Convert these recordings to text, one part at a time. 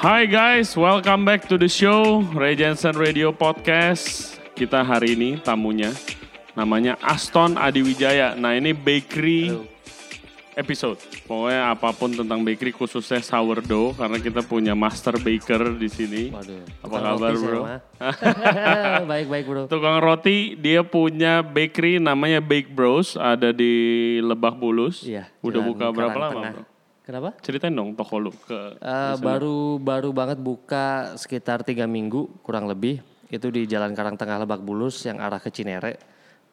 Hi guys, welcome back to the show Ray Jensen Radio Podcast. Kita hari ini tamunya namanya Aston Adiwijaya. Nah ini bakery episode. Pokoknya apa pun tentang bakery khususnya sourdough karena kita punya master baker di sini. Waduh. Apa kabar, bro? baik baik bro. Tukang roti dia punya bakery namanya Bake Bros ada di Lebak Bulus. Iya. Udah buka berapa lama, Tengah. Bro? Kenapa? Ceritain dong toko lu ke listener. baru baru banget buka sekitar tiga minggu kurang lebih. Itu di Jalan Karang Tengah Lebak Bulus yang arah ke Cinere.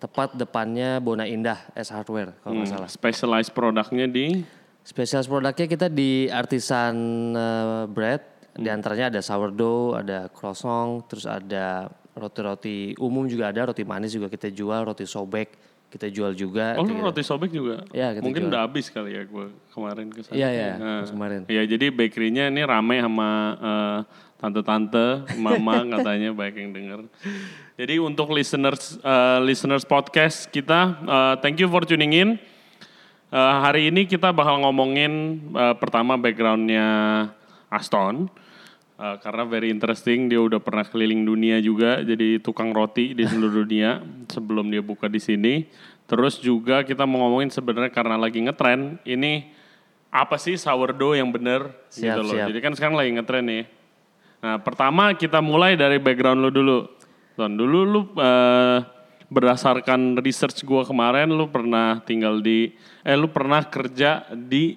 Tepat depannya Bona Indah S Hardware kalau nggak salah. specialized produknya di Spesialis produknya kita di artisan eh, bread. Hmm. Di antaranya ada sourdough, ada croissant, terus ada roti-roti umum juga ada, roti manis juga kita jual, roti sobek kita jual juga. Oh, roti sobek juga? Iya, kita Mungkin jual. udah habis kali ya gue kemarin ke sana. Iya, iya, Nah, kemarin. Iya, jadi bakerynya ini rame sama eh, tante-tante, mama katanya banyak yang denger. Jadi untuk listeners eh, listeners podcast kita, eh, thank you for tuning in. Eh, hari ini kita bakal ngomongin eh, pertama backgroundnya Aston. Eh, karena very interesting dia udah pernah keliling dunia juga jadi tukang roti di seluruh dunia sebelum dia buka di sini. Terus juga kita mau ngomongin sebenarnya karena lagi ngetren ini apa sih sourdough yang bener Siap, gitu loh. siap. Jadi kan sekarang lagi ngetren nih. Nah pertama kita mulai dari background lu dulu. Ton, dulu lu eh, berdasarkan research gua kemarin lu pernah tinggal di eh lu pernah kerja di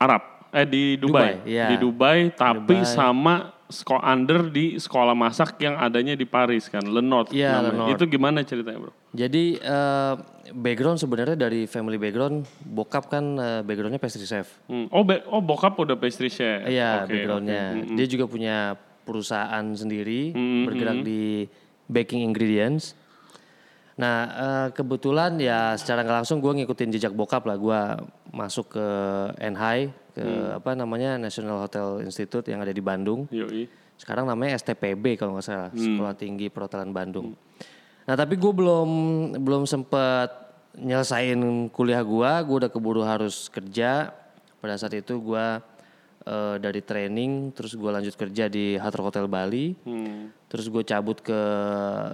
Arab eh di Dubai, Dubai, iya. di Dubai tapi Dubai. sama sekolah under di sekolah masak yang adanya di Paris kan Iya, namanya. Lenort. itu gimana ceritanya bro Jadi eh, background sebenarnya dari family background, bokap kan eh, backgroundnya pastry chef. Hmm. oh be- oh bokap udah pastry chef Iya Oke, backgroundnya. oke. Hmm, Dia juga punya perusahaan sendiri bergerak di baking ingredients. Nah eh, kebetulan ya secara nggak langsung gue ngikutin jejak bokap lah. Gue masuk ke NHI ke Hmm. apa namanya National Hotel Institute yang ada di Bandung. Yoi. Sekarang namanya STPB kalau nggak salah, Hmm. Sekolah Tinggi Perhotelan Bandung. Nah tapi gue belum belum sempet nyelesain kuliah gue, gue udah keburu harus kerja. Pada saat itu gue eh, dari training, terus gue lanjut kerja di Hard Rock Hotel Bali, Hmm. Terus gue cabut ke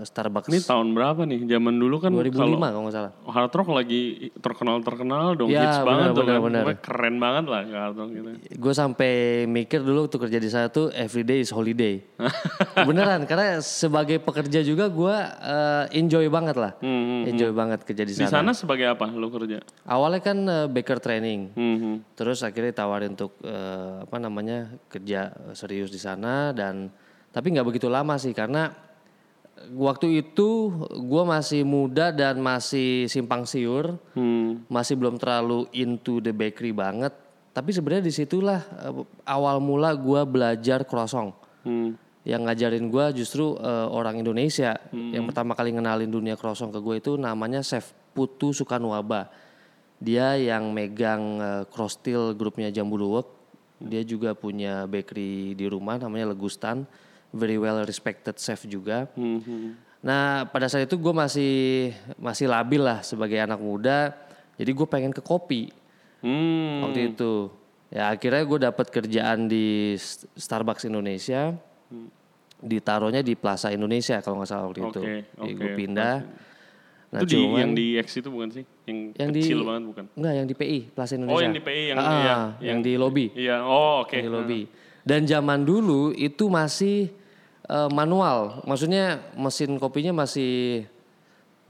Starbucks Ini tahun berapa nih? Zaman dulu kan 2005 kalau kalau nggak salah. Hard Rock lagi terkenal-terkenal dong, Ya, hits banget benar, tuh benar, kan. Pokoknya keren banget lah ke Hard Rock gitu. Gue sampai mikir dulu tuh kerja di sana tuh everyday is holiday. Beneran, karena sebagai pekerja juga gue eh, enjoy banget lah, enjoy banget kerja di Di sana. sana sebagai apa lu kerja? Awalnya kan eh, baker training, Hmm. terus akhirnya ditawarin untuk eh, apa namanya kerja eh, serius di sana dan tapi nggak begitu lama sih karena waktu itu gue masih muda dan masih simpang siur, Hmm. masih belum terlalu into the bakery banget. Tapi sebenarnya di situlah eh, awal mula gue belajar croissant. Hmm. Yang ngajarin gue justru eh, orang Indonesia. Yang pertama kali ngenalin dunia croissant ke gue itu namanya Chef Putu Sukanwaba. Dia yang megang eh, Crostil grupnya Jambu Luwak. Dia juga punya bakery di rumah namanya Legustan. Very well respected chef juga. Hmm. hmm. Nah pada saat itu gue masih masih labil lah sebagai anak muda. Jadi gue pengen ke kopi Hmm. waktu itu. Ya akhirnya gue dapat kerjaan di Starbucks Indonesia. Ditaruhnya di Plaza Indonesia kalau nggak salah waktu itu. Oke, Jadi oke, gue pindah. Nah, itu di cuman- yang di X itu bukan sih? Yang, Yang di- kecil banget bukan? Enggak, yang di PI, Plaza Indonesia. Oh yang di PI yang Ah, iya, yang di lobby. Iya, oh oke. Di lobby. Dan zaman dulu itu masih eh, manual. Maksudnya mesin kopinya masih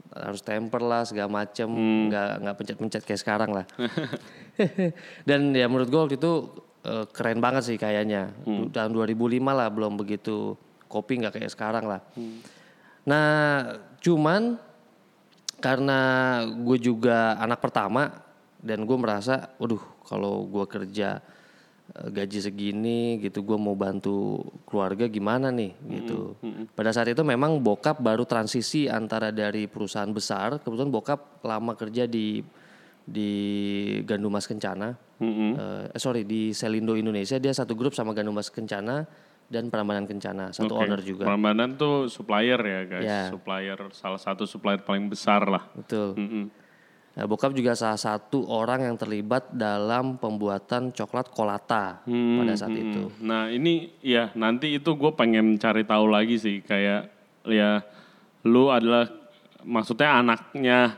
harus temper lah segala macem, Hmm. nggak nggak pencet-pencet kayak sekarang lah. Dan ya menurut gue waktu itu eh, keren banget sih kayaknya. Hmm. Tahun 2005 lah belum begitu kopi nggak kayak sekarang lah. Hmm. Nah cuman karena gue juga anak pertama dan gue merasa, waduh kalau gue kerja gaji segini gitu, gue mau bantu keluarga gimana nih gitu. Pada saat itu memang bokap baru transisi antara dari perusahaan besar, kebetulan bokap lama kerja di di Gandumas Kencana, eh, eh, sorry di Selindo Indonesia dia satu grup sama Gandumas Kencana dan Prambanan Kencana satu Oke. owner juga. Prambanan tuh supplier ya guys, Ya. supplier salah satu supplier paling besar lah. Betul. Mm-mm. Nah, bokap juga salah satu orang yang terlibat dalam pembuatan coklat kolata pada saat itu. Nah ini ya nanti itu gue pengen cari tahu lagi sih kayak ya lu adalah maksudnya anaknya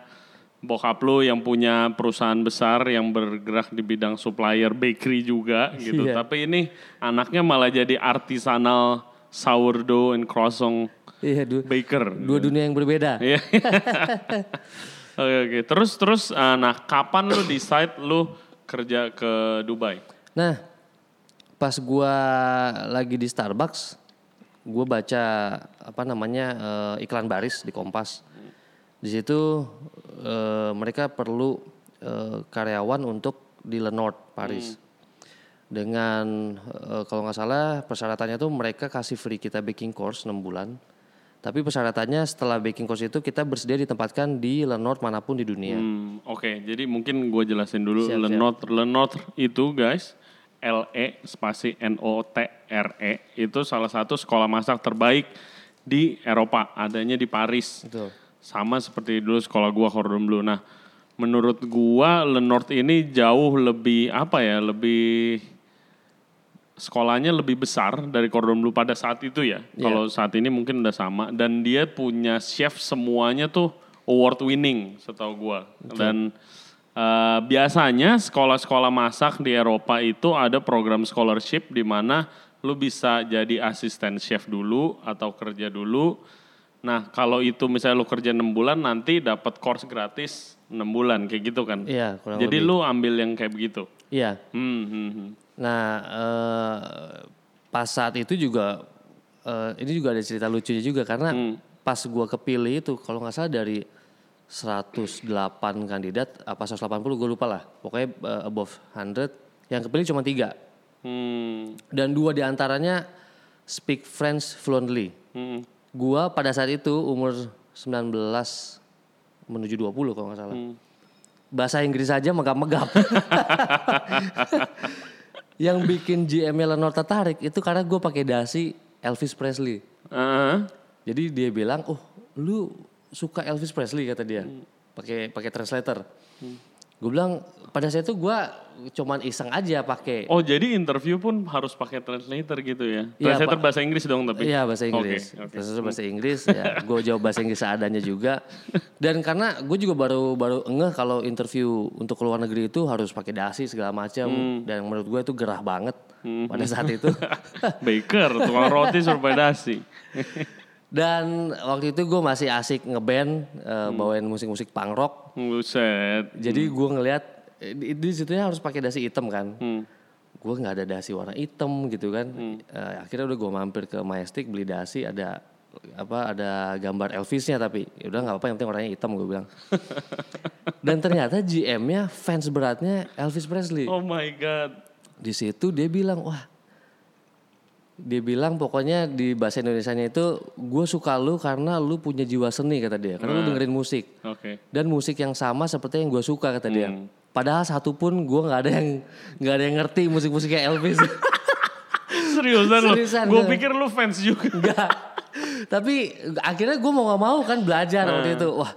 bokap lu yang punya perusahaan besar yang bergerak di bidang supplier bakery juga gitu. Iya. Tapi ini anaknya malah jadi artisanal sourdough and croissant Iya, du- baker. dua dunia yang berbeda. Iya. Oke oke. Terus terus eh, nah kapan lu decide lu kerja ke Dubai? Nah, pas gua lagi di Starbucks, gua baca apa namanya eh, iklan baris di Kompas. Di situ eh, mereka perlu eh, karyawan untuk di Lenord Paris. Dengan eh, kalau nggak salah persyaratannya tuh mereka kasih free kita baking course 6 bulan. Tapi persyaratannya setelah baking course itu kita bersedia ditempatkan di Lenord mana pun di dunia. Hmm, Oke, jadi mungkin gue jelasin dulu Siap, Lenot itu guys L E spasi N O T R E itu salah satu sekolah masak terbaik di Eropa, adanya di Paris. Betul. Sama seperti dulu sekolah gua Cordon Bleu. Nah, menurut gua Lenort ini jauh lebih apa ya, lebih sekolahnya lebih besar dari Cordon Bleu pada saat itu ya. Iya. Kalau saat ini mungkin udah sama dan dia punya chef semuanya tuh award winning setahu gua. Dan eh, biasanya sekolah-sekolah masak di Eropa itu ada program scholarship di mana lu bisa jadi asisten chef dulu atau kerja dulu. Nah, kalau itu misalnya lu kerja 6 bulan nanti dapat course gratis 6 bulan kayak gitu kan. Iya, Jadi lebih. lu ambil yang kayak begitu. Iya. Hmm, hmm, hmm. Nah, eh, pas saat itu juga eh, ini juga ada cerita lucunya juga karena pas gua kepilih itu kalau nggak salah dari 108 kandidat apa 180 gue lupa lah. Pokoknya eh, above 100 yang kepilih cuma tiga Hmm, dan dua di antaranya speak French fluently. hmm. Gua pada saat itu umur 19 menuju 20 kalau nggak salah. Bahasa Inggris aja megap-megap. Yang bikin GM-nya Lenor tertarik itu karena gue pakai dasi Elvis Presley. Ah, Jadi dia bilang, "Oh, lu suka Elvis Presley?" kata dia. Pakai pakai translator. Gue bilang, pada saat itu gue cuman iseng aja pakai. Oh jadi interview pun harus pakai translator gitu ya? Iya, Translator Pak. bahasa Inggris dong tapi? Iya bahasa Inggris. Oke, oke. Terus bahasa Inggris ya gue jawab bahasa Inggris seadanya juga. Dan karena gue juga baru baru ngeh kalau interview untuk ke luar negeri itu harus pakai dasi segala macam Hmm. dan menurut gue itu gerah banget pada saat itu. Baker, tukang roti survei dasi. dan waktu itu gue masih asik ngeband Hmm. bawain musik-musik punk rock. Buset. Jadi gue ngelihat di, situnya harus pakai dasi hitam kan. Hmm. Gue nggak ada dasi warna hitam gitu kan. Eh, akhirnya udah gue mampir ke Majestic beli dasi ada apa ada gambar Elvisnya tapi ya udah nggak apa-apa yang penting warnanya hitam gue bilang. Dan ternyata GM-nya fans beratnya Elvis Presley. Oh my god. Di situ dia bilang wah dia bilang pokoknya di bahasa Indonesianya itu gue suka lu karena lu punya jiwa seni kata dia karena lu dengerin musik Oke. dan musik yang sama seperti yang gue suka kata dia. Hmm. Padahal satu pun gue nggak ada yang nggak ada yang ngerti musik-musiknya Elvis. Seriusan lu? Seriusan, Gue gue. pikir lu fans juga. Enggak. Tapi akhirnya gue mau nggak mau kan belajar waktu itu. Wah,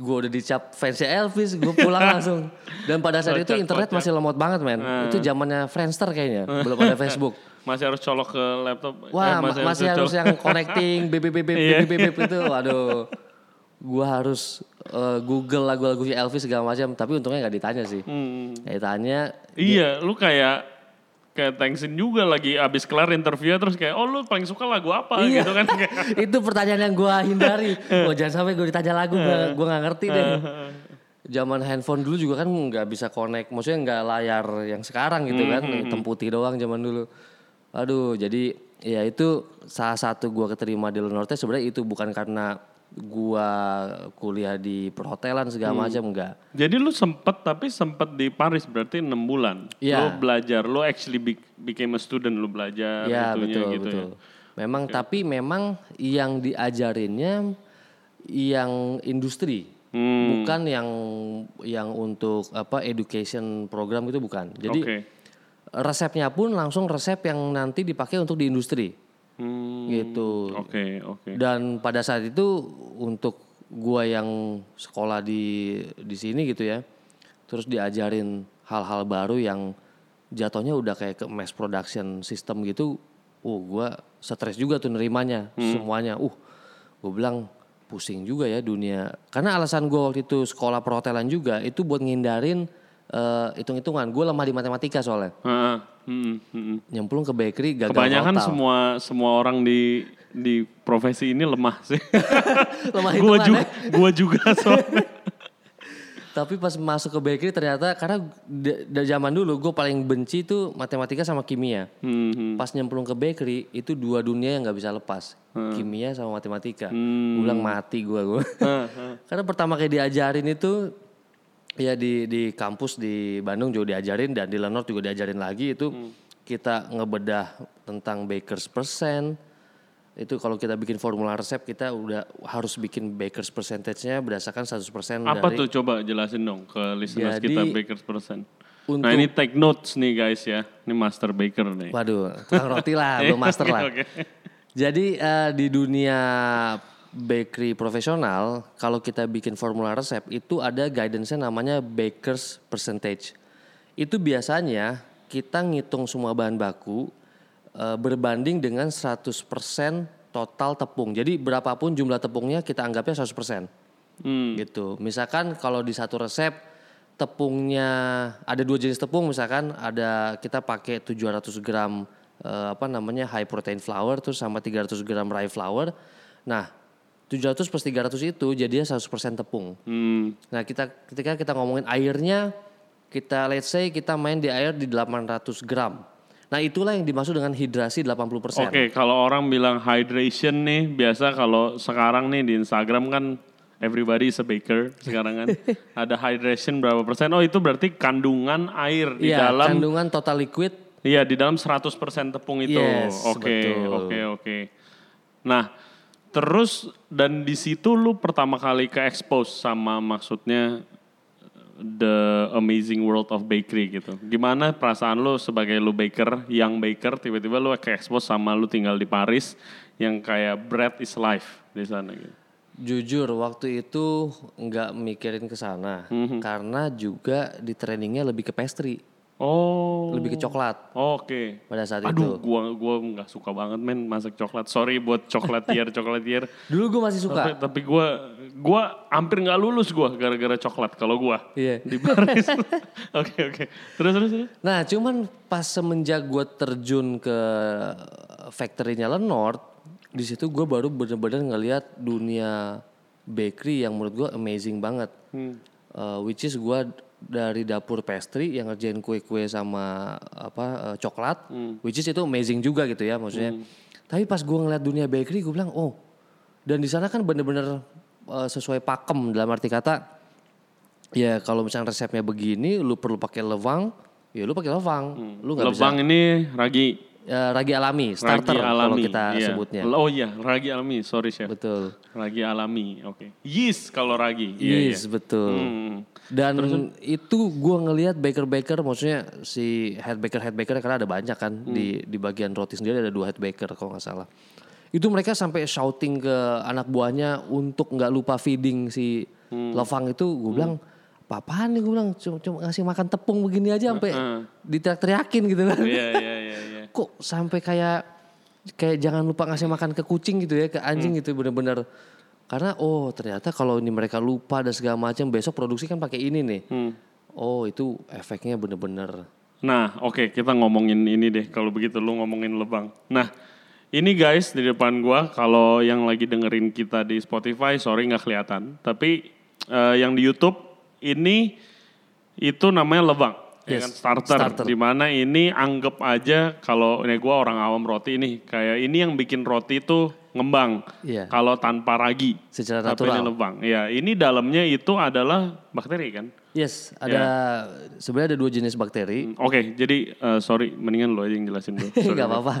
gue udah dicap fansnya Elvis, gue pulang langsung. Dan pada saat itu internet masih lemot banget men. Itu zamannya Friendster kayaknya, belum ada Facebook. Masih harus colok ke laptop. Wah, Eh, ma- masih harus colok- yang connecting BBBB Iya. BBBB itu. Waduh. Gua harus eh, Google lagu-lagu Elvis segala macam, tapi untungnya nggak ditanya sih. Hmm. Ditanya. Iya, lu kayak kayak Thanksin juga lagi abis kelar interview terus kayak oh lu paling suka lagu apa Iya. gitu kan itu pertanyaan yang gua hindari. Oh, jangan sampai gue ditanya lagu, gua, gua nggak ngerti deh. Zaman handphone dulu juga kan nggak bisa connect, maksudnya nggak layar yang sekarang gitu kan, hitam putih doang zaman dulu. Aduh, jadi ya itu salah satu gua keterima di Lenorte sebenarnya itu bukan karena gua kuliah di perhotelan segala macam enggak. Jadi lu sempet tapi sempet di Paris berarti enam bulan. Iya. Lu belajar, lu actually be- became a student, lu belajar Ya itunya betul gitu betul. ya. Memang tapi memang yang diajarinnya yang industri, Hmm. bukan yang yang untuk apa education program itu bukan. Jadi Oke. resepnya pun langsung resep yang nanti dipakai untuk di industri Hmm, gitu. Oke, oke. Dan pada saat itu untuk gua yang sekolah di di sini gitu ya. Terus diajarin hal-hal baru yang jatuhnya udah kayak ke mass production system gitu. Uh, gua stres juga tuh nerimanya semuanya. Uh, gue bilang pusing juga ya dunia. Karena alasan gue waktu itu sekolah perhotelan juga itu buat ngindarin eh, hitung-hitungan. Gue lemah di matematika soalnya. Heeh. Mm, mm, mm. Nyemplung ke bakery gagal Kebanyakan total. semua semua orang di di profesi ini lemah sih. lemah gua hitungan juga ya. gua juga soalnya. Tapi pas masuk ke bakery ternyata karena dari zaman dulu gue paling benci tuh matematika sama kimia. Hmm, hmm. Pas nyemplung ke bakery itu dua dunia yang nggak bisa lepas. Kimia sama matematika. Hmm. Gue bilang mati gue gue. karena pertama kali diajarin itu ya di di kampus di Bandung juga diajarin dan di Lenor juga diajarin lagi itu Hmm. kita ngebedah tentang bakers percent itu kalau kita bikin formula resep kita udah harus bikin bakers percentage-nya berdasarkan 100% Apa dari tuh coba jelasin dong ke listeners Jadi, kita Bakers Percent. untuk- Nah ini take notes nih guys ya. Ini master baker nih. Waduh, tukang roti lah, belum master lah. Jadi eh, di dunia bakery profesional, kalau kita bikin formula resep itu ada guidance-nya namanya baker's percentage. Itu biasanya kita ngitung semua bahan baku eh, berbanding dengan 100% total tepung. Jadi berapapun jumlah tepungnya kita anggapnya 100%. Hmm. Gitu. Misalkan kalau di satu resep tepungnya ada dua jenis tepung misalkan ada kita pakai 700 gram eh, apa namanya high protein flour terus sama 300 gram rye flour. Nah, 700 plus 300 itu jadinya 100% tepung. Hmm. Nah, kita ketika kita ngomongin airnya kita let's say kita main di air di 800 gram. Nah, itulah yang dimaksud dengan hidrasi 80%. Oke, kalau orang bilang hydration nih, biasa kalau sekarang nih di Instagram kan everybody is a baker sekarang kan. Ada hydration berapa persen? Oh, itu berarti kandungan air di Iya, dalam kandungan total liquid Iya, di dalam 100% tepung itu. Oke, oke, oke. Nah, terus dan di situ lu pertama kali ke expose sama maksudnya the amazing world of bakery gitu. Gimana perasaan lu sebagai lu baker, yang baker tiba-tiba lu ke expose sama lu tinggal di Paris yang kayak bread is life di sana gitu. Jujur waktu itu nggak mikirin ke sana Mhm. karena juga di trainingnya lebih ke pastry, Oh. lebih ke coklat Oke. pada saat Aduh, itu. gua gua nggak suka banget men masak coklat. Sorry buat chocolatier chocolatier. Dulu gue masih Tapi, suka. tapi gue gua hampir nggak lulus gue gara-gara coklat kalau gue Iya. di Paris. Oke oke. Terus terus terus. Nah cuman pas semenjak gue terjun ke factory-nya Lenord, di situ gue baru bener-bener ngelihat dunia bakery yang menurut gue amazing banget. Uh, which is gue dari dapur pastry yang ngerjain kue-kue sama apa uh, coklat, which is itu amazing juga gitu ya maksudnya. Tapi pas gue ngeliat dunia bakery, gue bilang oh, dan di sana kan bener-bener uh, sesuai pakem dalam arti kata Ya kalau misalnya resepnya begini, lu perlu pakai lewang, ya lu pakai lewang. Lu nggak bisa ini ragi ya, ragi alami, starter ragi kalau alami. kita iya. sebutnya. Oh iya, ragi alami. Sorry chef. Betul. Ragi alami. Oke. Yeast kalau ragi. Iya iya. betul. Hmm. Dan itu gua ngelihat baker-baker, maksudnya si head baker head baker karena ada banyak kan Hmm. di di bagian roti sendiri ada dua head baker kalau nggak salah. Itu mereka sampai shouting ke anak buahnya untuk nggak lupa feeding si Hmm. levang itu. Gue bilang, apaan nih gue bilang cuma, cuma ngasih makan tepung begini aja sampai diteriak-teriakin gitu kan. Iya iya iya iya. Kok sampai kayak kayak jangan lupa ngasih makan ke kucing gitu ya, ke anjing Hmm. gitu bener-bener. Karena oh ternyata kalau ini mereka lupa dan segala macam besok produksi kan pakai ini nih. Hmm. Oh itu efeknya bener-bener. Nah, oke kita ngomongin ini deh. Kalau begitu lu ngomongin lebang. Nah, ini guys di depan gua kalau yang lagi dengerin kita di Spotify, sorry nggak kelihatan. Tapi eh, yang di YouTube ini itu namanya lebang. Ya Yes, kan? starter, starter. di mana ini anggap aja kalau ini gua orang awam roti nih kayak ini yang bikin roti itu ngembang Iya. kalau tanpa ragi Secara tapi ini natural. lebang ya ini dalamnya itu adalah bakteri kan Yes, ada sebenarnya ada dua jenis bakteri. Oke, jadi eh, sorry, mendingan lo aja yang jelasin dulu. Gak apa-apa.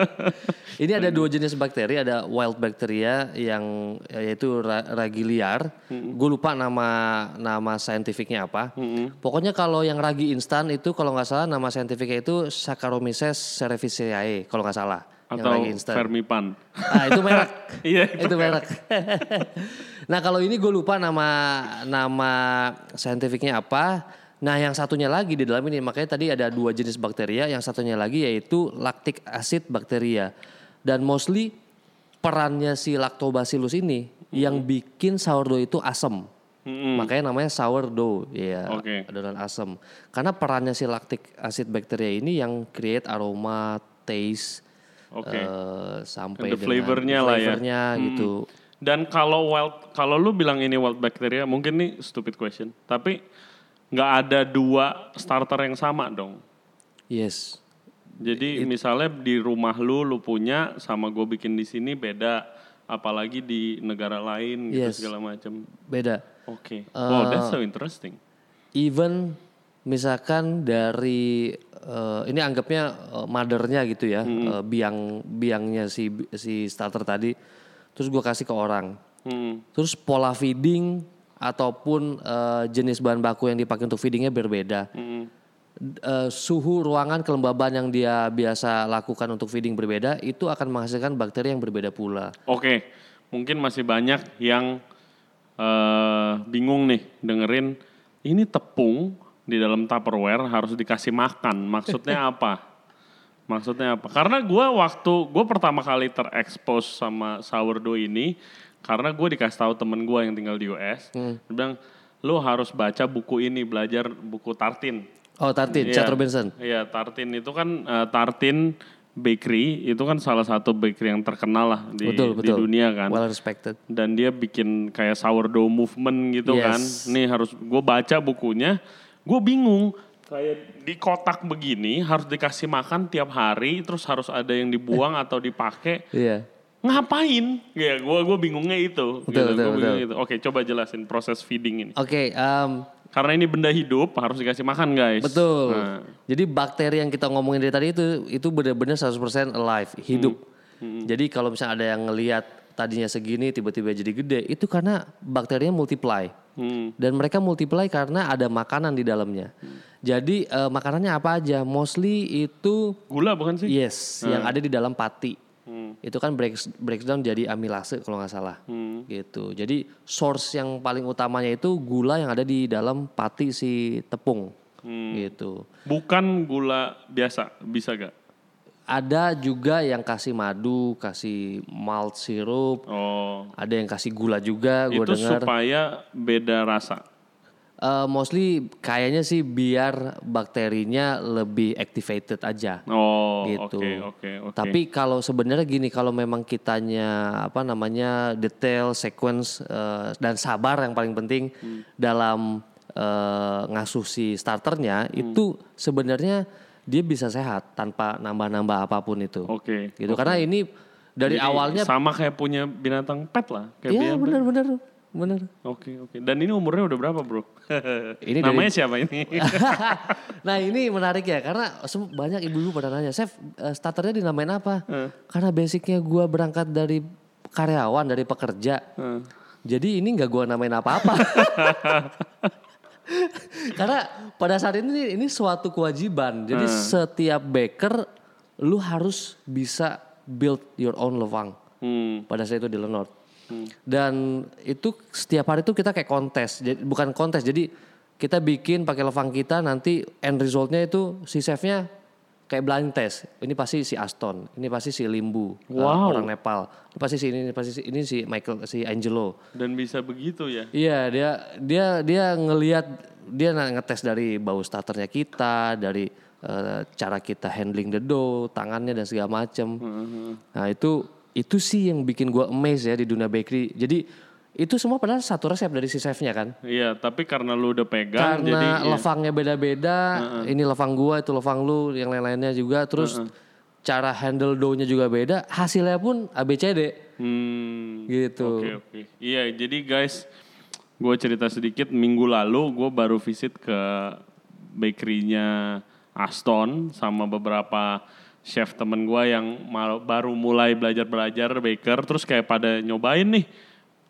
Ini ada dua jenis bakteri, ada wild bacteria yang yaitu ra- ragi liar. Gue lupa nama nama saintifiknya apa. Pokoknya kalau yang ragi instan itu kalau nggak salah nama saintifiknya itu Saccharomyces cerevisiae kalau nggak salah. yang Atau lagi instan. Fermipan. Ah itu merek. Iya, itu merek. Nah kalau ini gue lupa nama nama saintifiknya apa. Nah yang satunya lagi di dalam ini makanya tadi ada dua jenis bakteria. Yang satunya lagi yaitu lactic acid bakteria. Dan mostly perannya si lactobacillus ini yang bikin sourdough itu asam. Makanya namanya sourdough, ya Oke. adonan asam. Karena perannya si lactic acid bakteria ini yang create aroma, taste, Oke. eh, sampai Ada dengan flavornya lah ya. flavornya gitu. Dan kalau wild, kalau lu bilang ini wild bacteria, mungkin nih stupid question. Tapi nggak ada dua starter yang sama dong. Yes. Jadi misalnya di rumah lu, lu punya sama gue bikin di sini beda. Apalagi di negara lain gitu Yes. segala macam. Beda. Oke. wow, that's so interesting. Even misalkan dari eh, ini anggapnya eh, mothernya gitu ya, eh, biang biangnya si si starter tadi, terus gue kasih ke orang, Hmm. terus pola feeding ataupun eh, jenis bahan baku yang dipakai untuk feedingnya berbeda. Hmm. Eh, suhu ruangan kelembaban yang dia biasa lakukan untuk feeding berbeda itu akan menghasilkan bakteri yang berbeda pula. Oke, mungkin masih banyak yang eh, bingung nih dengerin ini tepung di dalam Tupperware harus dikasih makan. Maksudnya apa? Maksudnya apa? Karena gue waktu gue pertama kali terekspos sama sourdough ini karena gue dikasih tahu temen gue yang tinggal di US, dia bilang lo harus baca buku ini belajar buku Tartin. Oh, Tartin, Iya. Chad Robinson. Iya, Tartin itu kan eh, Tartin Bakery itu kan salah satu bakery yang terkenal lah di, Betul, di betul. dunia kan. Well respected. Dan dia bikin kayak sourdough movement gitu Yes. kan. Nih harus gue baca bukunya, gue bingung. Kayak di kotak begini harus dikasih makan tiap hari, terus harus ada yang dibuang atau dipakai. Iya. Ngapain? Ya, gue gue bingungnya itu. Betul, gitu. betul, Gua betul. itu. Oke, coba jelasin proses feeding ini. Oke, em, Karena ini benda hidup harus dikasih makan guys. Betul. Nah. Jadi bakteri yang kita ngomongin dari tadi itu itu benar-benar 100% alive, hidup. Hmm. Jadi kalau misalnya ada yang ngelihat tadinya segini tiba-tiba jadi gede, itu karena bakterinya multiply. Hmm. Dan mereka multiply karena ada makanan di dalamnya. Jadi eh, makanannya apa aja? Mostly itu Gula bukan sih? yes, yang ada di dalam pati. Hmm. Itu kan breaks breakdown jadi amilase kalau nggak salah. Hmm. Gitu. Jadi source yang paling utamanya itu gula yang ada di dalam pati si tepung. Hmm. Gitu. Bukan gula biasa, bisa gak? Ada juga yang kasih madu, kasih malt syrup, Oh, ada yang kasih gula juga, gue itu dengar. supaya beda rasa. Eh, mostly kayaknya sih biar bakterinya lebih activated aja. Oh, gitu. oke, oke, oke. Tapi kalau sebenarnya gini, kalau memang kitanya apa namanya detail, sequence eh, dan sabar yang paling penting Hmm. dalam eh, ngasuh si starternya Hmm. itu sebenarnya dia bisa sehat tanpa nambah-nambah apa pun itu. Oke. Gitu. Karena ini dari Jadi awalnya sama kayak punya binatang pet lah, kayak ya benar. Oke, oke. Dan ini umurnya udah berapa, Bro? Ini dari- Namanya siapa ini? nah ini menarik ya karena banyak ibu-ibu pada nanya, Chef eh, starternya dinamain apa? Karena basicnya gua berangkat dari karyawan dari pekerja, Hmm. jadi ini nggak gua namain apa-apa. Karena pada saat ini ini suatu kewajiban. Jadi setiap baker lu harus bisa build your own levang. Hmm. Pada saat itu di Lenord. Dan itu setiap hari itu kita kayak kontes. Jadi bukan kontes. Jadi kita bikin pakai levang kita nanti end resultnya itu si chefnya kayak blind test. Ini pasti si Aston, ini pasti si Limbu, uh, Wow. orang Nepal. Ini pasti si ini, ini pasti si ini si Michael, si Angelo. Dan bisa begitu ya? Iya dia dia dia ngelihat dia ngetes dari bau starternya kita, dari eh, cara kita handling the dough, tangannya dan segala macem. Nah itu itu sih yang bikin gua amazed ya di dunia bakery. Jadi itu semua padahal satu resep dari si chefnya kan. Iya, tapi karena lu udah pegang, jadi Karena ya. levangnya beda-beda, ini levang gua, itu levang lu, yang lain-lainnya juga. Terus cara handle dough-nya juga beda, hasilnya pun ABCD Hmm. gitu. Oke oke. Iya jadi guys, gue cerita sedikit minggu lalu gue baru visit ke bakerynya Aston sama beberapa chef temen gue yang mal- baru mulai belajar belajar baker, terus kayak pada nyobain nih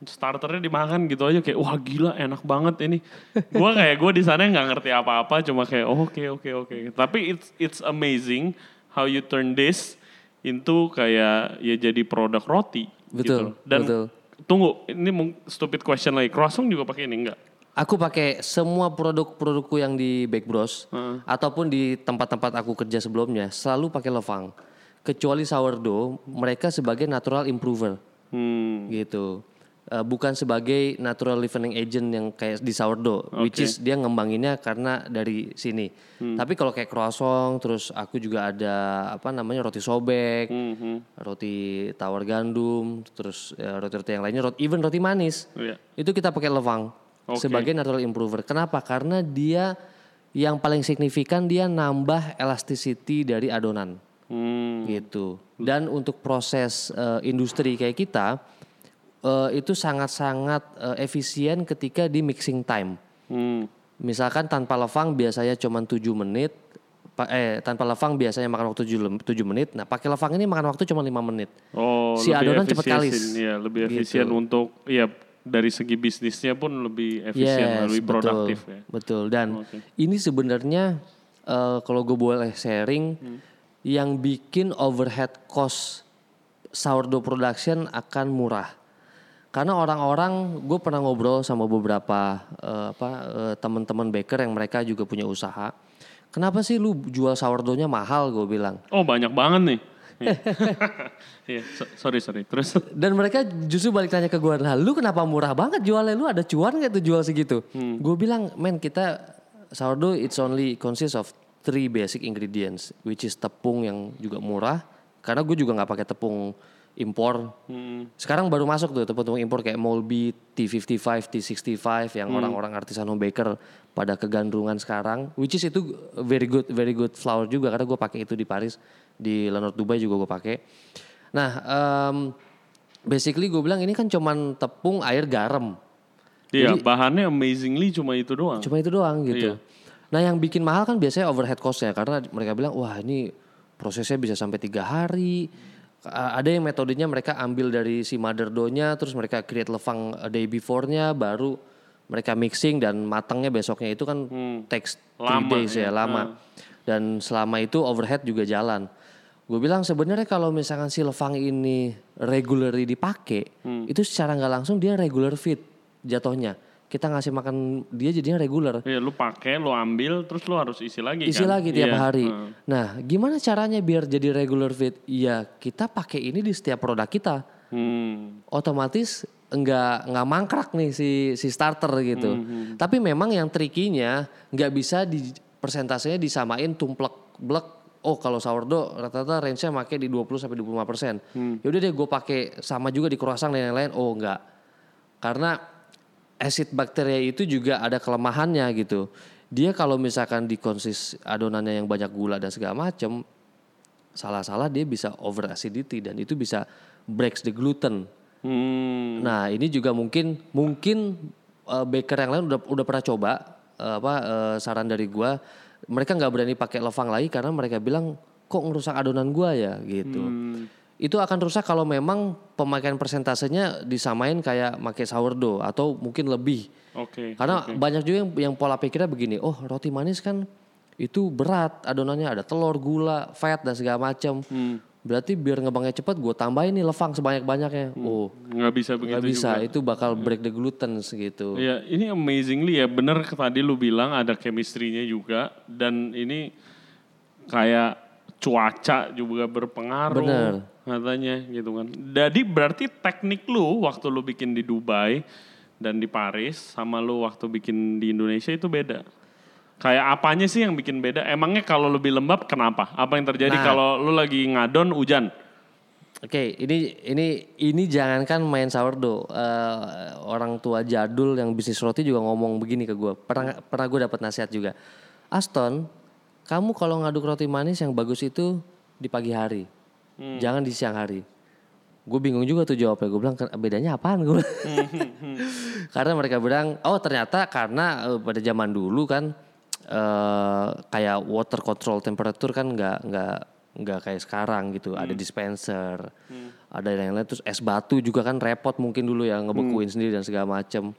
starternya dimakan gitu aja kayak wah gila enak banget ini. Gue kayak gue di sana nggak ngerti apa-apa, cuma kayak oh, oke oke oke. Tapi it's it's amazing how you turn this into kayak ya jadi produk roti. Betul, gitu. Dan betul. tunggu, ini stupid question lagi. Croissant juga pakai ini enggak? Aku pakai semua produk-produkku yang di Bake Bros ataupun di tempat-tempat aku kerja sebelumnya selalu pakai levang. Kecuali sourdough, mereka sebagai natural improver Hmm. gitu. Eh, bukan sebagai natural leavening agent yang kayak di sourdough, which is dia ngembanginnya karena dari sini. Tapi kalau kayak croissant, terus aku juga ada apa namanya roti sobek, Mhm. roti tawar gandum, terus eh, roti-roti yang lainnya, roti, even roti manis. Iya. Itu kita pakai levang Oke. sebagai natural improver. Kenapa? Karena dia yang paling signifikan dia nambah elasticity dari adonan Hmm. gitu. Dan untuk proses eh, industri kayak kita eh, itu sangat-sangat eh, efisien ketika di mixing time. Hmm. Misalkan tanpa levang biasanya cuma 7 menit. Eh, tanpa levang biasanya makan waktu 7, 7 menit. Nah, pakai levang ini makan waktu cuma 5 menit. Oh, Si lebih adonan cepet kalis. Iya, lebih Gitu. efisien untuk ya dari segi bisnisnya pun lebih efisien, lebih betul, produktif ya. Betul. Dan Oke. ini sebenarnya eh, kalau gue boleh sharing, Hmm. yang bikin overhead cost sourdough production akan murah. Karena orang-orang, gue pernah ngobrol sama beberapa eh, apa eh, teman-teman baker yang mereka juga punya usaha. Kenapa sih lu jual sourdoughnya mahal? Gue bilang. Oh, banyak banget nih. Iya. Iya, so- sorry sorry. Terus Dan mereka justru balik tanya ke gue, nah lu kenapa murah banget jualnya? Lu ada cuan gak tuh jual segitu? Gue bilang, men kita sourdough it's only consists of three basic ingredients, which is tepung yang juga murah. Karena gue juga nggak pakai tepung impor. Sekarang baru masuk tuh tepung-tepung impor kayak Molby, T55, T65 yang orang-orang artisan home baker pada kegandrungan sekarang. Which is itu very good, very good flour juga karena gue pakai itu di Paris, di Lenot Dubai juga gue pakai. Nah, em, basically gue bilang ini kan cuman tepung, air, garam. iya, bahannya amazingly cuma itu doang. Cuma itu doang gitu. Iya. Nah yang bikin mahal kan biasanya overhead cost-nya karena mereka bilang wah ini prosesnya bisa sampai tiga hari. Ada yang metodenya mereka ambil dari si mother dough-nya terus mereka create levang a day before-nya baru mereka mixing dan matangnya besoknya itu kan takes three Hmm. Lama days ya, ya. lama. Dan selama itu overhead juga jalan. Gue bilang sebenarnya kalau misalkan si levang ini regularly dipakai, Hmm. itu secara nggak langsung dia regular fit jatuhnya. Kita ngasih makan dia jadinya regular. Iya, lu pakai, lu ambil, terus lu harus isi lagi Isi kan? lagi tiap Iya, hari. heeh. Nah, gimana caranya biar jadi regular fit? Ya, kita pakai ini di setiap produk kita. Hmm. Otomatis nggak nggak mangkrak nih si si starter gitu. Hmm, Tapi memang yang trikinya nggak bisa di persentasenya disamain tumplek blek. Oh kalau sourdough rata-rata range-nya make di 20 sampai 25 persen. Hmm. Yaudah deh gue pakai sama juga di croissant dan lain-lain. Oh enggak. Karena acid bakteria itu juga ada kelemahannya gitu. Dia kalau misalkan dikonsis adonannya yang banyak gula dan segala macam, salah-salah dia bisa over acidity dan itu bisa breaks the gluten. Hmm. Nah ini juga mungkin mungkin uh, baker yang lain udah udah pernah coba uh, apa uh, saran dari gua mereka nggak berani pakai levang lagi karena mereka bilang kok ngerusak adonan gua ya gitu. Itu akan rusak kalau memang pemakaian persentasenya disamain kayak pakai sourdough atau mungkin lebih. Oke. Karena banyak juga yang, yang pola pikirnya begini, oh roti manis kan itu berat adonannya ada telur, gula, fat dan segala macam. Berarti biar ngebangnya cepat gue tambahin nih levang sebanyak-banyaknya. Oh, nggak bisa begitu nggak bisa. juga. Itu bakal break the gluten gitu. Iya, ini amazingly ya bener tadi lu bilang ada chemistry-nya juga dan ini kayak cuaca juga berpengaruh Bener. katanya gitu kan. Jadi berarti teknik lu waktu lu bikin di Dubai dan di Paris sama lu waktu bikin di Indonesia itu beda. Kayak apanya sih yang bikin beda? Emangnya kalau lebih lembab kenapa? Apa yang terjadi Nah. kalau lu lagi ngadon hujan? Oke, ini ini ini jangankan main sourdough. Eh, orang tua jadul yang bisnis roti juga ngomong begini ke gue. Pernah pernah gue dapat nasihat juga. Aston, kamu kalau ngaduk roti manis yang bagus itu di pagi hari, jangan di siang hari. Gue bingung juga tuh jawabnya. Gue bilang "Ken- bedanya apaan gue? karena mereka bilang, oh ternyata karena eh, pada zaman dulu kan eh kayak water control temperature kan nggak nggak nggak kayak sekarang gitu. Ada dispenser, ada yang lain terus es batu juga kan repot mungkin dulu ya ngebekuin sendiri dan segala macem.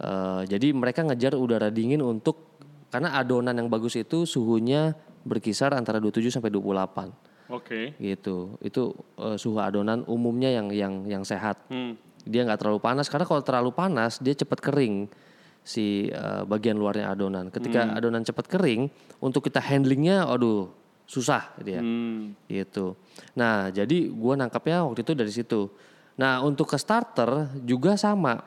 Eh, jadi mereka ngejar udara dingin untuk karena adonan yang bagus itu suhunya berkisar antara 27 sampai 28. Oke. gitu. Itu eh, suhu adonan umumnya yang yang yang sehat. Hmm. Dia nggak terlalu panas karena kalau terlalu panas dia cepat kering si eh, bagian luarnya adonan. Ketika adonan cepat kering, untuk kita handlingnya, aduh susah dia Hmm. gitu. Nah jadi gua nangkapnya waktu itu dari situ. Nah untuk ke starter juga sama.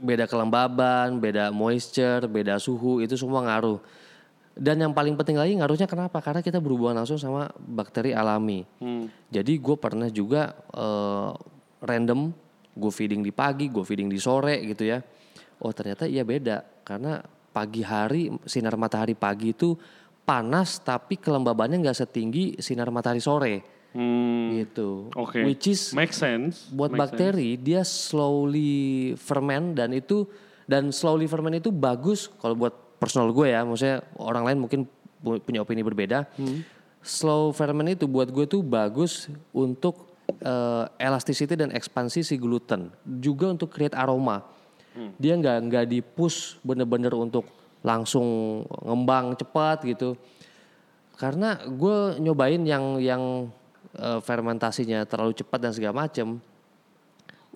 Beda kelembaban, beda moisture, beda suhu itu semua ngaruh. Dan yang paling penting lagi ngaruhnya kenapa? Karena kita berhubungan langsung sama bakteri alami. Hmm. Jadi gue pernah juga eh, random gue feeding di pagi, gue feeding di sore gitu ya. Oh ternyata iya beda karena pagi hari sinar matahari pagi itu panas tapi kelembabannya nggak setinggi sinar matahari sore Hmm. gitu. Oke. Which is Make sense. buat Make sense. bakteri dia slowly ferment dan itu dan slowly ferment itu bagus kalau buat personal gue ya maksudnya orang lain mungkin pu- punya opini berbeda slow ferment itu buat gue tuh bagus untuk eh, elasticity dan ekspansi si gluten juga untuk create aroma dia nggak nggak di push bener-bener untuk langsung ngembang cepat gitu karena gue nyobain yang yang eh, fermentasinya terlalu cepat dan segala macem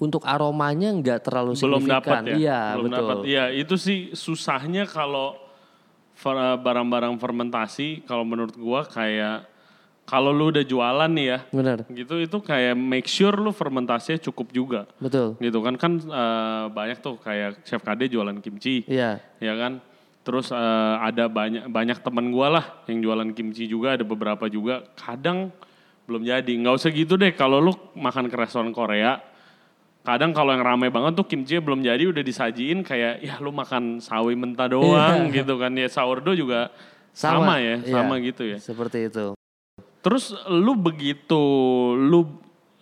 untuk aromanya nggak terlalu belum signifikan. ya. Iya, belum betul. dapat. Iya, itu sih susahnya kalau fer- barang-barang fermentasi kalau menurut gua kayak kalau lu udah jualan nih ya, Benar, gitu itu kayak make sure lu fermentasinya cukup juga. betul. Gitu kan kan eh, banyak tuh kayak Chef KD jualan kimchi, Iya, ya kan? Terus eh, ada banyak banyak teman gua lah yang jualan kimchi juga, ada beberapa juga. Kadang belum jadi. Nggak usah gitu deh kalau lu makan ke restoran Korea, kadang kalau yang ramai banget tuh kimchi belum jadi udah disajiin kayak ya lu makan sawi mentah doang gitu kan ya sourdough juga sama, ya, Iya, sama gitu ya. Seperti itu. Terus lu begitu lu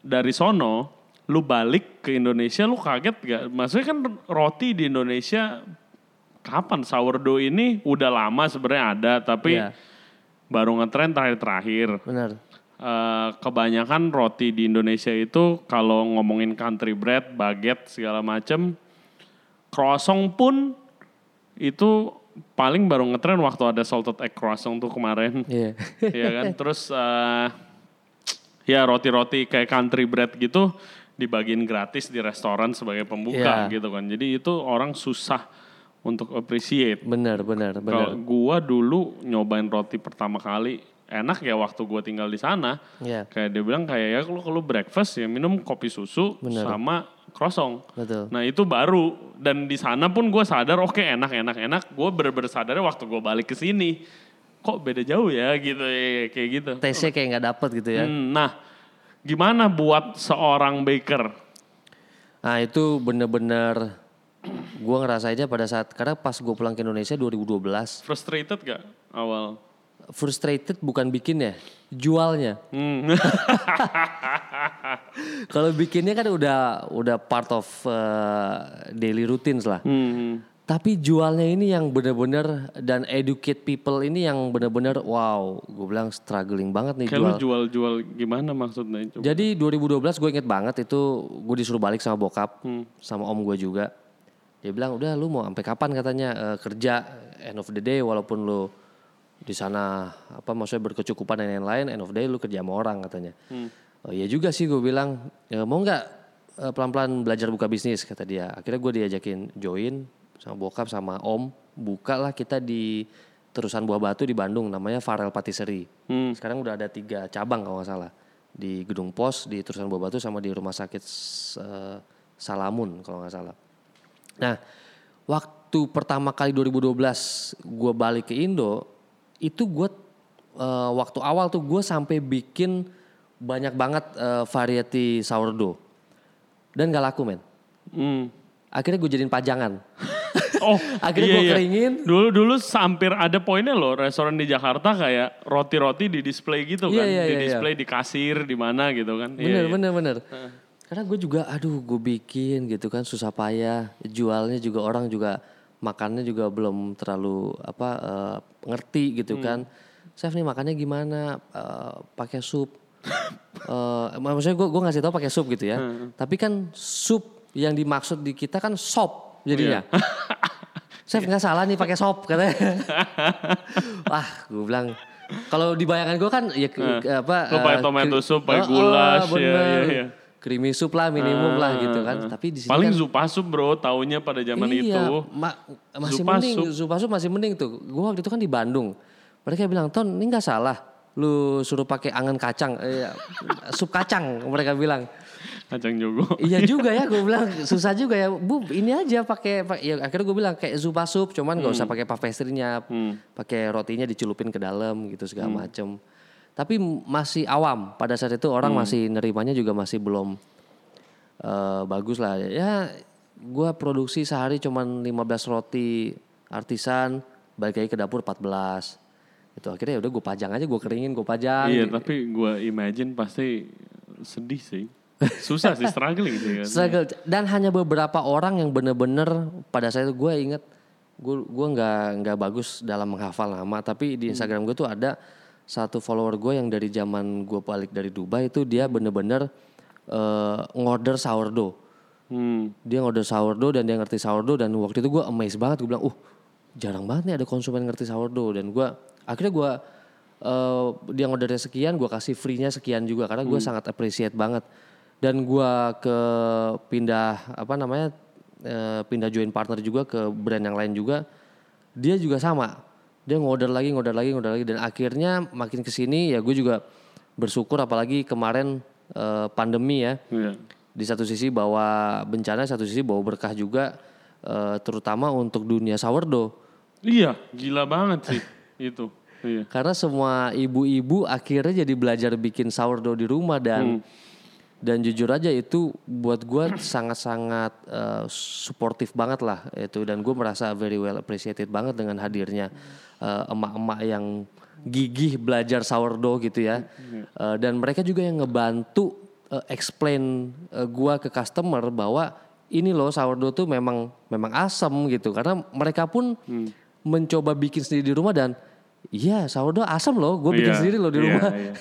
dari sono, lu balik ke Indonesia, lu kaget gak? Maksudnya kan roti di Indonesia kapan sourdough ini udah lama sebenarnya ada, tapi Iya. baru ngetren terakhir-terakhir. Benar. Eh, kebanyakan roti di Indonesia itu kalau ngomongin country bread, baguette segala macem, croissant pun itu paling baru ngetren waktu ada salted egg croissant tuh kemarin. Iya. Iya kan terus eh, ya roti-roti kayak country bread gitu dibagiin gratis di restoran sebagai pembuka Iya. gitu kan jadi itu orang susah untuk appreciate benar, benar, kalau benar. gua dulu nyobain roti pertama kali enak ya waktu gua tinggal di sana Iya, kayak dia bilang kayak ya kalau kalau breakfast ya minum kopi susu Bener. sama croissant betul. Nah itu baru dan di sana pun gue sadar oke enak enak enak. Gue bener-bener sadar waktu gue balik ke sini kok beda jauh ya gitu ya, kayak gitu. Tesnya kayak nggak dapet gitu ya. Hmm, nah gimana buat seorang baker? Nah itu bener-bener gue ngerasainnya pada saat karena pas gue pulang ke Indonesia 2012 Frustrated gak awal? Frustrated bukan bikinnya jualnya Hmm. kalau bikinnya kan udah udah part of uh, daily routines lah Hmm. tapi jualnya ini yang bener-bener dan educate people ini yang bener-bener wow gue bilang struggling banget nih Kayak jual jual-jual gimana maksudnya? Coba. jadi 2012 gue inget banget itu gue disuruh balik sama bokap Hmm. sama om gue juga dia bilang udah lu mau sampai kapan katanya eh, kerja end of the day walaupun lu di sana apa maksudnya berkecukupan dan lain-lain end of day lu kerja sama orang katanya. Oh iya juga sih gue bilang "Ya, mau nggak eh, pelan-pelan belajar buka bisnis kata dia. Akhirnya gue diajakin join sama bokap sama om buka lah kita di terusan buah batu di Bandung namanya Farel Patisserie. Hmm. sekarang udah ada tiga cabang kalau nggak salah. Di Gedung Pos di terusan buah batu sama di rumah sakit eh, Salamun kalau nggak salah. Nah, waktu pertama kali 2012 gue balik ke Indo, itu gue eh, waktu awal tuh gue sampai bikin banyak banget eh, variety sourdough dan gak laku men. Hmm. Akhirnya gue jadiin pajangan. Oh, Akhirnya iya, gua iya. keringin. Dulu dulu hampir ada poinnya loh restoran di Jakarta kayak roti-roti di display gitu Iya, kan, iya, di iya, display di kasir di mana gitu kan. Iya, Bener iya. bener bener. Karena gue juga aduh gue bikin gitu kan susah payah. Jualnya juga orang juga makannya juga belum terlalu apa eh, ngerti gitu kan. Chef nih makannya gimana? Eh, pakai sup. Eh, maksudnya gue gue ngasih tahu pakai sup gitu ya. Tapi kan sup yang dimaksud di kita kan sop jadinya. Chef nggak salah nih pakai sop katanya. Wah, gue bilang kalau di bayangan gue kan ya ke- apa? lo pakai eh, tomato soup, pakai Oh, oh, ya, bener. ya, ya. Creamy soup lah minimum lah gitu kan. Tapi di sini Paling kan, zupa sup bro, taunya pada zaman iya, itu. ma- masih Zupa mending, soup. zupa soup masih mending tuh. Gue waktu itu kan di Bandung. Mereka bilang, "Ton, ini nggak salah. Lu suruh pakai angan kacang, eh, sup kacang." Mereka bilang. Kacang jogo. iya juga ya, gue bilang susah juga ya. Bu, ini aja pakai pa- ya akhirnya gue bilang kayak zupa soup, cuman nggak usah pakai pastry-nya, pakai rotinya dicelupin ke dalam gitu segala macem. Tapi masih awam pada saat itu orang masih nerimanya juga masih belum eh, bagus lah. Ya, gue produksi sehari cuman 15 roti artisan, balik lagi ke dapur 14. Itu akhirnya ya udah gue pajang aja, gue keringin, gue pajang. Iya, tapi gue imagine pasti sedih sih. Susah sih, struggling sih kan. struggle dan hanya beberapa orang yang bener-bener pada saat itu gue inget gue gue nggak nggak bagus dalam menghafal nama tapi di Instagram gue tuh ada satu follower gue yang dari zaman gue balik dari Dubai itu dia bener-bener eh, ngorder sourdough. Hmm. dia ngorder sourdough dan dia ngerti sourdough dan waktu itu gue amazed banget gue bilang uh jarang banget nih ada konsumen ngerti sourdough. Dan gue akhirnya gue eh, dia ngordernya sekian gue kasih free-nya sekian juga karena gue sangat appreciate banget. Dan gue ke pindah apa namanya eh, pindah join partner juga ke brand yang lain juga dia juga sama dia ngorder lagi ngorder lagi ngorder lagi dan akhirnya makin ke sini ya gue juga bersyukur apalagi kemarin eh, pandemi ya Iya. di satu sisi bawa bencana, satu sisi bawa berkah juga, eh, terutama untuk dunia sourdough. Iya, gila banget sih itu. Iya. Karena semua ibu-ibu akhirnya jadi belajar bikin sourdough di rumah dan dan jujur aja itu buat gue sangat-sangat eh, suportif banget lah itu. Dan gue merasa very well appreciated banget dengan hadirnya eh, emak-emak yang gigih belajar sourdough gitu ya. Eh, dan mereka juga yang ngebantu eh, explain eh, gua ke customer bahwa ini loh sourdough tuh memang memang asam gitu. Karena mereka pun mencoba bikin sendiri di rumah dan iya sourdough asam loh. Gue bikin Iya, sendiri loh di iya, rumah. iya.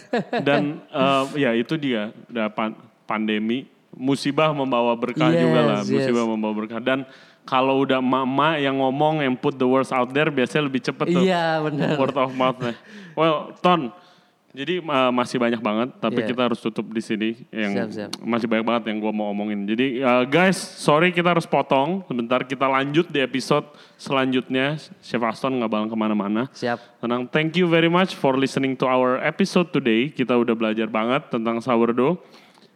Dan eh, ya itu dia, udah pan- pandemi, musibah membawa berkah Yes, juga lah, yes. musibah membawa berkah. Dan kalau udah emak-emak yang ngomong, yang put the words out there, biasanya lebih cepet tuh. Iya, benar. Word of mouth-nya. Well, Ton, jadi eh, masih banyak banget, tapi Iya. kita harus tutup di sini. Yang Siap, siap. masih banyak banget yang gua mau omongin. Jadi eh, guys, sorry kita harus potong. Sebentar kita lanjut di episode selanjutnya. Chef Aston nggak bakal ke mana-mana. siap Tenang, thank you very much for listening to our episode today. Kita udah belajar banget tentang sourdough.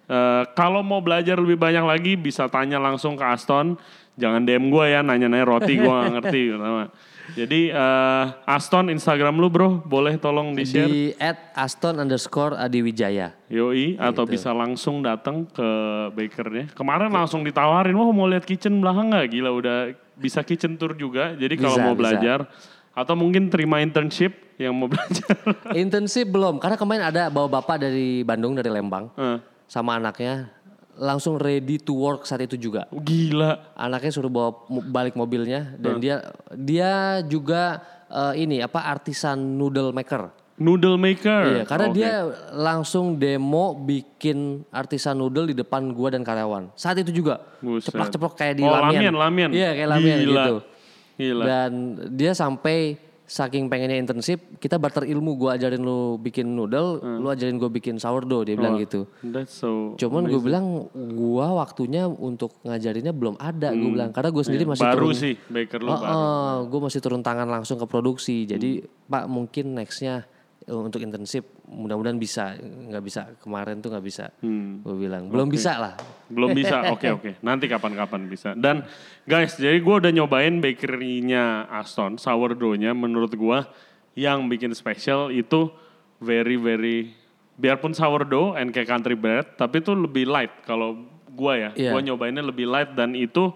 Eh, kalau mau belajar lebih banyak lagi, bisa tanya langsung ke Aston. Jangan DM gue ya, nanya-nanya roti gue gak ngerti. pertama. Jadi eh, Aston Instagram lu bro, boleh tolong di-share. di at Aston underscore Adiwijaya Yoi, atau bisa langsung datang ke bakernya. Kemarin langsung ditawarin, wah mau lihat kitchen belakang nggak? Gila udah bisa kitchen tour juga. Jadi kalau Bisa, mau bisa. belajar, atau mungkin terima internship yang mau belajar. intensif belum karena kemarin ada bawa bapak dari Bandung dari Lembang Eh, sama anaknya langsung ready to work saat itu juga Gila. anaknya suruh bawa balik mobilnya dan dia dia juga eh, ini apa artisan noodle maker. Noodle maker. Iya, karena Oke. dia langsung demo bikin artisan noodle di depan gua dan karyawan. Saat itu juga ceplok-ceplok kayak di oh, lamian. lamian, lamian. Iya, kayak lamian Gila. gitu. Gila. Dan dia sampai saking pengennya intensif, kita barter ilmu gua ajarin lu bikin noodle, Hmm. lu ajarin gua bikin sourdough, dia bilang gitu. That's so Cuman gue bilang gua waktunya untuk ngajarinnya belum ada gue bilang karena gue sendiri masih Hmm. Iya, baru turun sih baker lu Oh, baru. gue masih turun tangan langsung ke produksi. Jadi Hmm. Pak mungkin nextnya untuk intensif mudah-mudahan bisa. Nggak bisa kemarin tuh nggak bisa. Hmm. Gue bilang belum bisa lah. Belum bisa. Oke oke. Nanti kapan-kapan bisa. Dan guys, jadi gue udah nyobain bakery-nya Aston, sourdough-nya menurut gua yang bikin spesial itu very very biarpun sourdough and kayak country bread, tapi itu lebih light kalau gua ya. Iya. Gua nyobainnya lebih light dan itu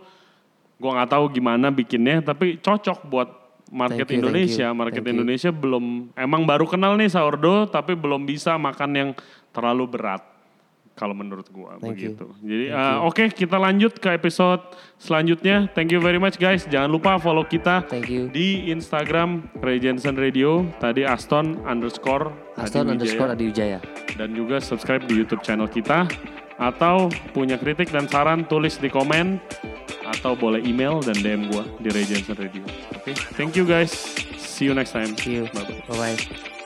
gua nggak tahu gimana bikinnya, tapi cocok buat market Thank you, thank Indonesia. you, Market thank you. Indonesia belum emang baru kenal nih sourdough, tapi belum bisa makan yang terlalu berat. Kalau menurut gua Thank you. begitu. Jadi uh, oke kita lanjut ke episode selanjutnya. Thank you very much guys. Jangan lupa follow kita Thank you. di Instagram Ray Jensen Radio. Tadi Aston underscore Aston Adi underscore. Adi Wijaya. dan juga subscribe di YouTube channel kita. Atau punya kritik dan saran tulis di komen atau boleh email dan DM gua di Jensen Radio. Oke, thank you guys. See you next time. See you. Bye bye. Bye bye.